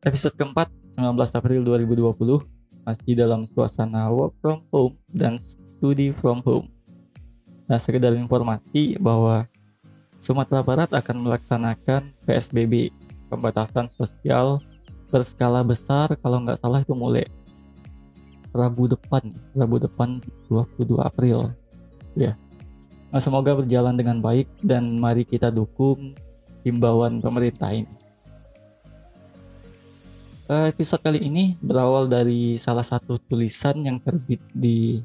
episode keempat 19 April 2020 masih dalam suasana work from home dan study from home. Nah, sekedar informasi bahwa Sumatera Barat akan melaksanakan PSBB pembatasan sosial berskala besar kalau nggak salah itu mulai Rabu depan, Rabu depan 22 April. Ya. Nah, semoga berjalan dengan baik dan mari kita dukung himbauan pemerintah ini. Uh, episode kali ini berawal dari salah satu tulisan yang terbit di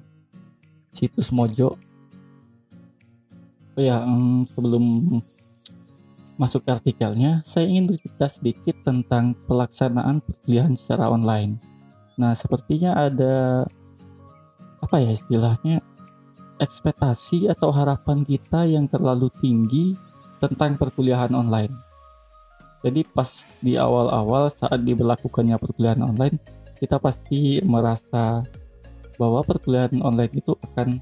situs Mojo. Oh ya, um, sebelum masuk ke artikelnya, saya ingin bercerita sedikit tentang pelaksanaan perkuliahan secara online. Nah, sepertinya ada apa ya istilahnya ekspektasi atau harapan kita yang terlalu tinggi tentang perkuliahan online jadi pas di awal-awal saat diberlakukannya perkuliahan online, kita pasti merasa bahwa perkuliahan online itu akan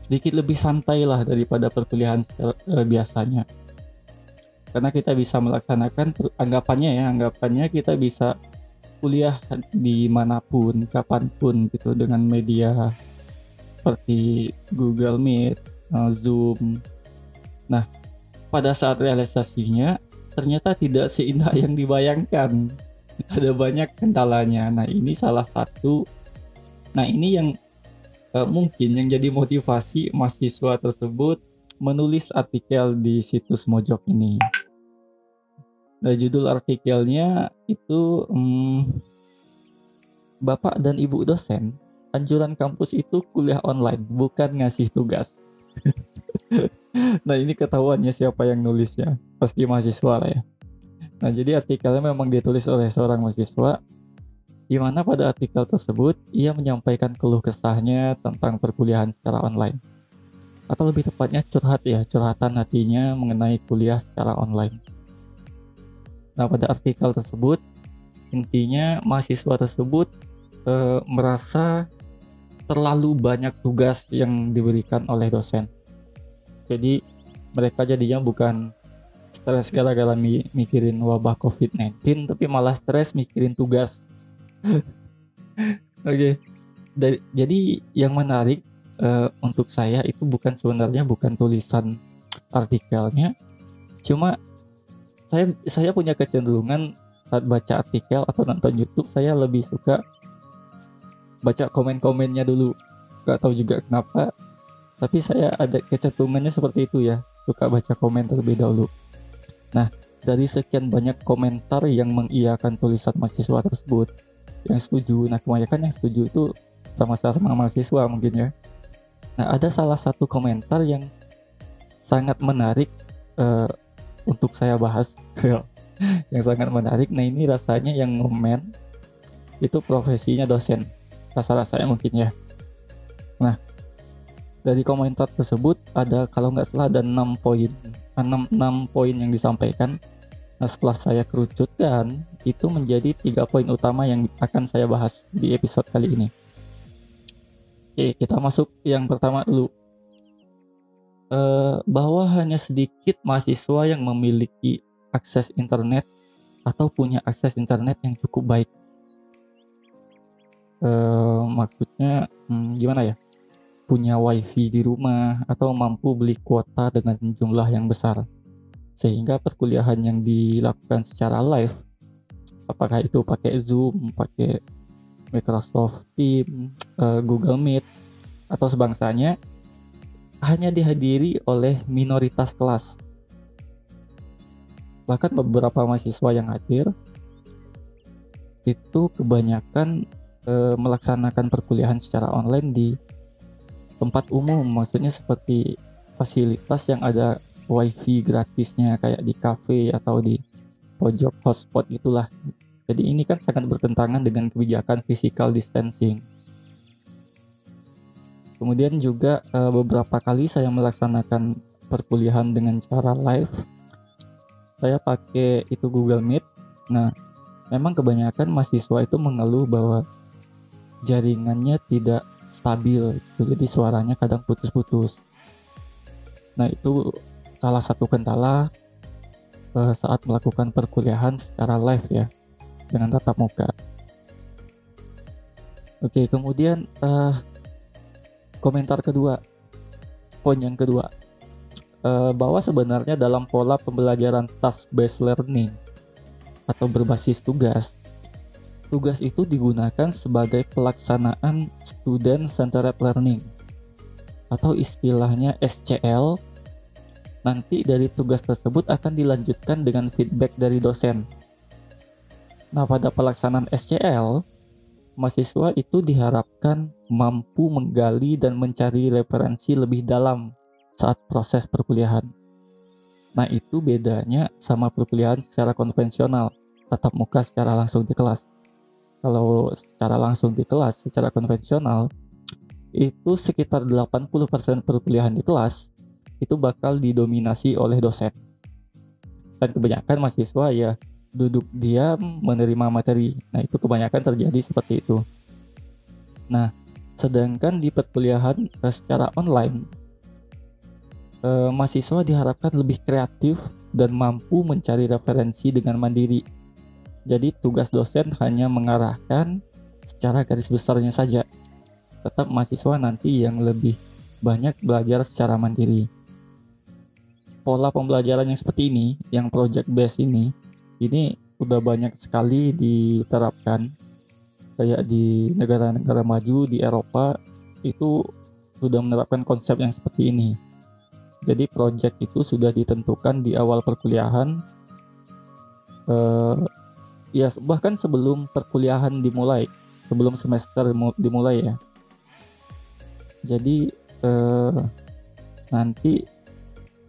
sedikit lebih santai lah daripada perkuliahan uh, biasanya. Karena kita bisa melaksanakan anggapannya ya, anggapannya kita bisa kuliah di mana pun, kapan pun gitu dengan media seperti Google Meet, uh, Zoom. Nah, pada saat realisasinya ternyata tidak seindah yang dibayangkan. Ada banyak kendalanya. Nah, ini salah satu. Nah, ini yang uh, mungkin yang jadi motivasi mahasiswa tersebut menulis artikel di situs Mojok ini. Nah, judul artikelnya itu um, Bapak dan Ibu dosen, anjuran kampus itu kuliah online, bukan ngasih tugas. nah ini ketahuannya siapa yang nulisnya. Pasti mahasiswa lah ya. Nah jadi artikelnya memang ditulis oleh seorang mahasiswa di mana pada artikel tersebut ia menyampaikan keluh kesahnya tentang perkuliahan secara online. Atau lebih tepatnya curhat ya curhatan hatinya mengenai kuliah secara online. Nah pada artikel tersebut intinya mahasiswa tersebut e, merasa terlalu banyak tugas yang diberikan oleh dosen jadi mereka jadinya bukan stres gara-gara mi mikirin wabah COVID-19 tapi malah stres mikirin tugas. Oke. Okay. jadi yang menarik uh, untuk saya itu bukan sebenarnya bukan tulisan artikelnya. Cuma saya saya punya kecenderungan saat baca artikel atau nonton YouTube saya lebih suka baca komen-komennya dulu. Gak tahu juga kenapa tapi saya ada kecenderungannya seperti itu ya. Suka baca komen terlebih dahulu. Nah dari sekian banyak komentar yang mengiyakan tulisan mahasiswa tersebut yang setuju nah kebanyakan yang setuju itu sama-sama mahasiswa mungkin ya. Nah ada salah satu komentar yang sangat menarik uh, untuk saya bahas. Yang sangat menarik nah ini rasanya yang ngomen itu profesinya dosen. Rasa-rasanya mungkin ya dari komentar tersebut ada kalau nggak salah ada 6 poin. 6, 6 poin yang disampaikan. Nah setelah saya kerucutkan itu menjadi tiga poin utama yang akan saya bahas di episode kali ini. Oke kita masuk yang pertama dulu. E, bahwa hanya sedikit mahasiswa yang memiliki akses internet atau punya akses internet yang cukup baik. E, maksudnya hmm, gimana ya punya wifi di rumah atau mampu beli kuota dengan jumlah yang besar sehingga perkuliahan yang dilakukan secara live apakah itu pakai Zoom, pakai Microsoft Teams, uh, Google Meet atau sebangsanya hanya dihadiri oleh minoritas kelas. Bahkan beberapa mahasiswa yang hadir itu kebanyakan e, melaksanakan perkuliahan secara online di tempat umum maksudnya seperti fasilitas yang ada wifi gratisnya kayak di cafe atau di pojok hotspot itulah jadi ini kan sangat bertentangan dengan kebijakan physical distancing. Kemudian juga uh, beberapa kali saya melaksanakan perkuliahan dengan cara live saya pakai itu Google Meet. Nah memang kebanyakan mahasiswa itu mengeluh bahwa jaringannya tidak stabil. Jadi suaranya kadang putus-putus. Nah itu salah satu kendala uh, saat melakukan perkuliahan secara live ya dengan tatap muka. Oke, kemudian uh, komentar kedua, poin yang kedua, uh, bahwa sebenarnya dalam pola pembelajaran task based learning atau berbasis tugas, tugas itu digunakan sebagai pelaksanaan student centered learning atau istilahnya SCL. Nanti dari tugas tersebut akan dilanjutkan dengan feedback dari dosen. Nah, pada pelaksanaan SCL, mahasiswa itu diharapkan mampu menggali dan mencari referensi lebih dalam saat proses perkuliahan. Nah, itu bedanya sama perkuliahan secara konvensional, tatap muka secara langsung di kelas. Kalau secara langsung di kelas, secara konvensional, itu sekitar 80% perkuliahan di kelas itu bakal didominasi oleh dosen. Dan kebanyakan mahasiswa ya duduk diam menerima materi. Nah, itu kebanyakan terjadi seperti itu. Nah, sedangkan di perkuliahan eh, secara online eh, mahasiswa diharapkan lebih kreatif dan mampu mencari referensi dengan mandiri. Jadi tugas dosen hanya mengarahkan secara garis besarnya saja. Tetap mahasiswa nanti yang lebih banyak belajar secara mandiri. Pola pembelajaran yang seperti ini, yang project based ini, ini udah banyak sekali diterapkan kayak di negara-negara maju di Eropa itu sudah menerapkan konsep yang seperti ini. Jadi project itu sudah ditentukan di awal perkuliahan, uh, ya bahkan sebelum perkuliahan dimulai, sebelum semester dimulai ya. Jadi uh, nanti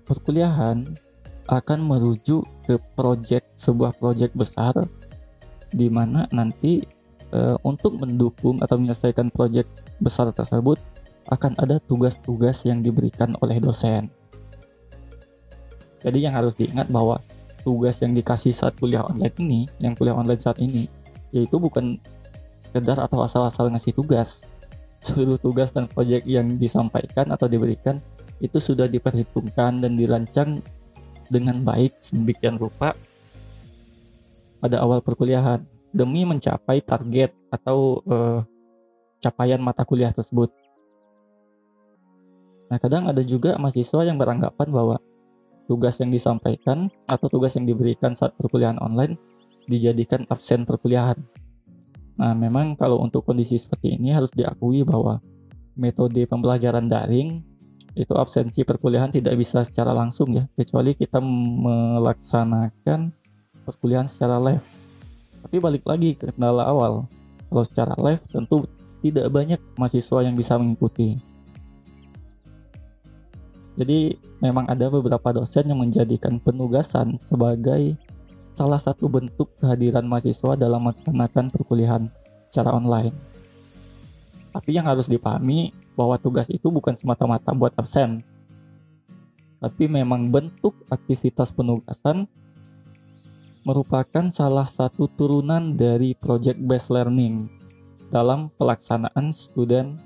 perkuliahan akan merujuk ke project sebuah project besar di mana nanti e, untuk mendukung atau menyelesaikan project besar tersebut akan ada tugas-tugas yang diberikan oleh dosen. Jadi yang harus diingat bahwa tugas yang dikasih saat kuliah online ini, yang kuliah online saat ini, yaitu bukan sekedar atau asal-asal ngasih tugas. Seluruh tugas dan proyek yang disampaikan atau diberikan itu sudah diperhitungkan dan dirancang dengan baik sedemikian rupa pada awal perkuliahan demi mencapai target atau uh, capaian mata kuliah tersebut. Nah, kadang ada juga mahasiswa yang beranggapan bahwa tugas yang disampaikan atau tugas yang diberikan saat perkuliahan online dijadikan absen perkuliahan. Nah, memang kalau untuk kondisi seperti ini harus diakui bahwa metode pembelajaran daring itu absensi perkuliahan tidak bisa secara langsung ya kecuali kita melaksanakan perkuliahan secara live tapi balik lagi ke kendala awal kalau secara live tentu tidak banyak mahasiswa yang bisa mengikuti jadi memang ada beberapa dosen yang menjadikan penugasan sebagai salah satu bentuk kehadiran mahasiswa dalam melaksanakan perkuliahan secara online tapi yang harus dipahami bahwa tugas itu bukan semata-mata buat absen, tapi memang bentuk aktivitas penugasan merupakan salah satu turunan dari project based learning dalam pelaksanaan student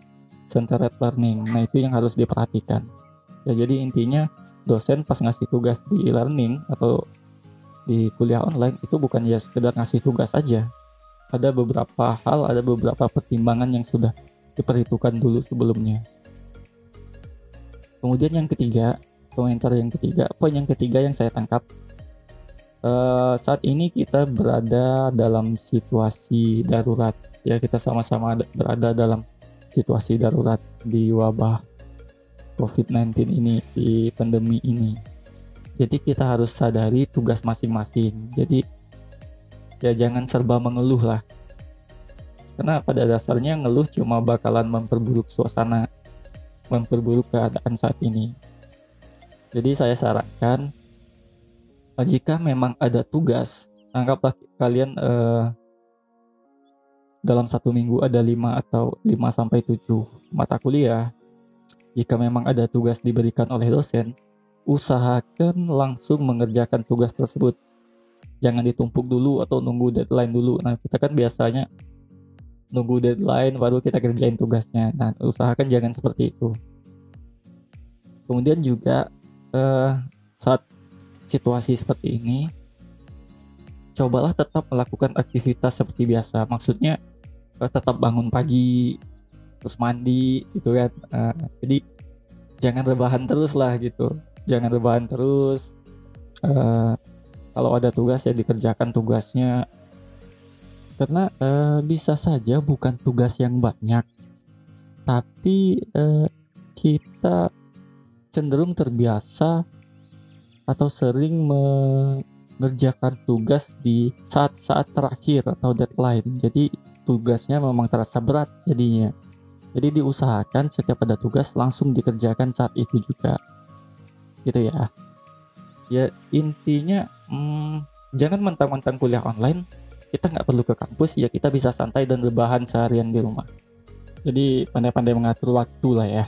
centered learning. Nah, itu yang harus diperhatikan. Ya, jadi intinya dosen pas ngasih tugas di e-learning atau di kuliah online itu bukan ya sekedar ngasih tugas aja. Ada beberapa hal, ada beberapa pertimbangan yang sudah diperhitungkan dulu sebelumnya. Kemudian yang ketiga, komentar yang ketiga, poin yang ketiga yang saya tangkap uh, saat ini kita berada dalam situasi darurat ya kita sama-sama berada dalam situasi darurat di wabah COVID-19 ini di pandemi ini. Jadi kita harus sadari tugas masing-masing. Jadi ya jangan serba mengeluh lah karena pada dasarnya ngeluh cuma bakalan memperburuk suasana, memperburuk keadaan saat ini. Jadi saya sarankan jika memang ada tugas, anggaplah kalian eh, dalam satu minggu ada 5 atau 5 sampai 7 mata kuliah. Jika memang ada tugas diberikan oleh dosen, usahakan langsung mengerjakan tugas tersebut. Jangan ditumpuk dulu atau nunggu deadline dulu. Nah, kita kan biasanya nunggu deadline baru kita kerjain tugasnya. Nah, usahakan jangan seperti itu. Kemudian juga uh, saat situasi seperti ini, cobalah tetap melakukan aktivitas seperti biasa maksudnya uh, tetap bangun pagi terus mandi gitu kan. Uh, jadi jangan rebahan terus lah gitu. Jangan rebahan terus. Uh, kalau ada tugas ya dikerjakan tugasnya. Karena uh, bisa saja bukan tugas yang banyak. Tapi uh, kita cenderung terbiasa atau sering mengerjakan tugas di saat-saat terakhir atau deadline. Jadi tugasnya memang terasa berat jadinya. Jadi diusahakan setiap ada tugas langsung dikerjakan saat itu juga. Gitu ya. Ya intinya hmm, jangan mentang-mentang kuliah online kita nggak perlu ke kampus ya kita bisa santai dan berbahan seharian di rumah. Jadi pandai-pandai mengatur waktu lah ya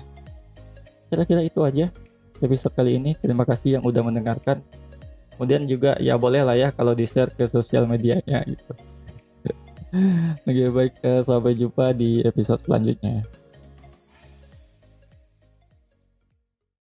kira-kira itu aja episode kali ini terima kasih yang udah mendengarkan kemudian juga ya boleh lah ya kalau di share ke sosial medianya gitu oke baik eh, sampai jumpa di episode selanjutnya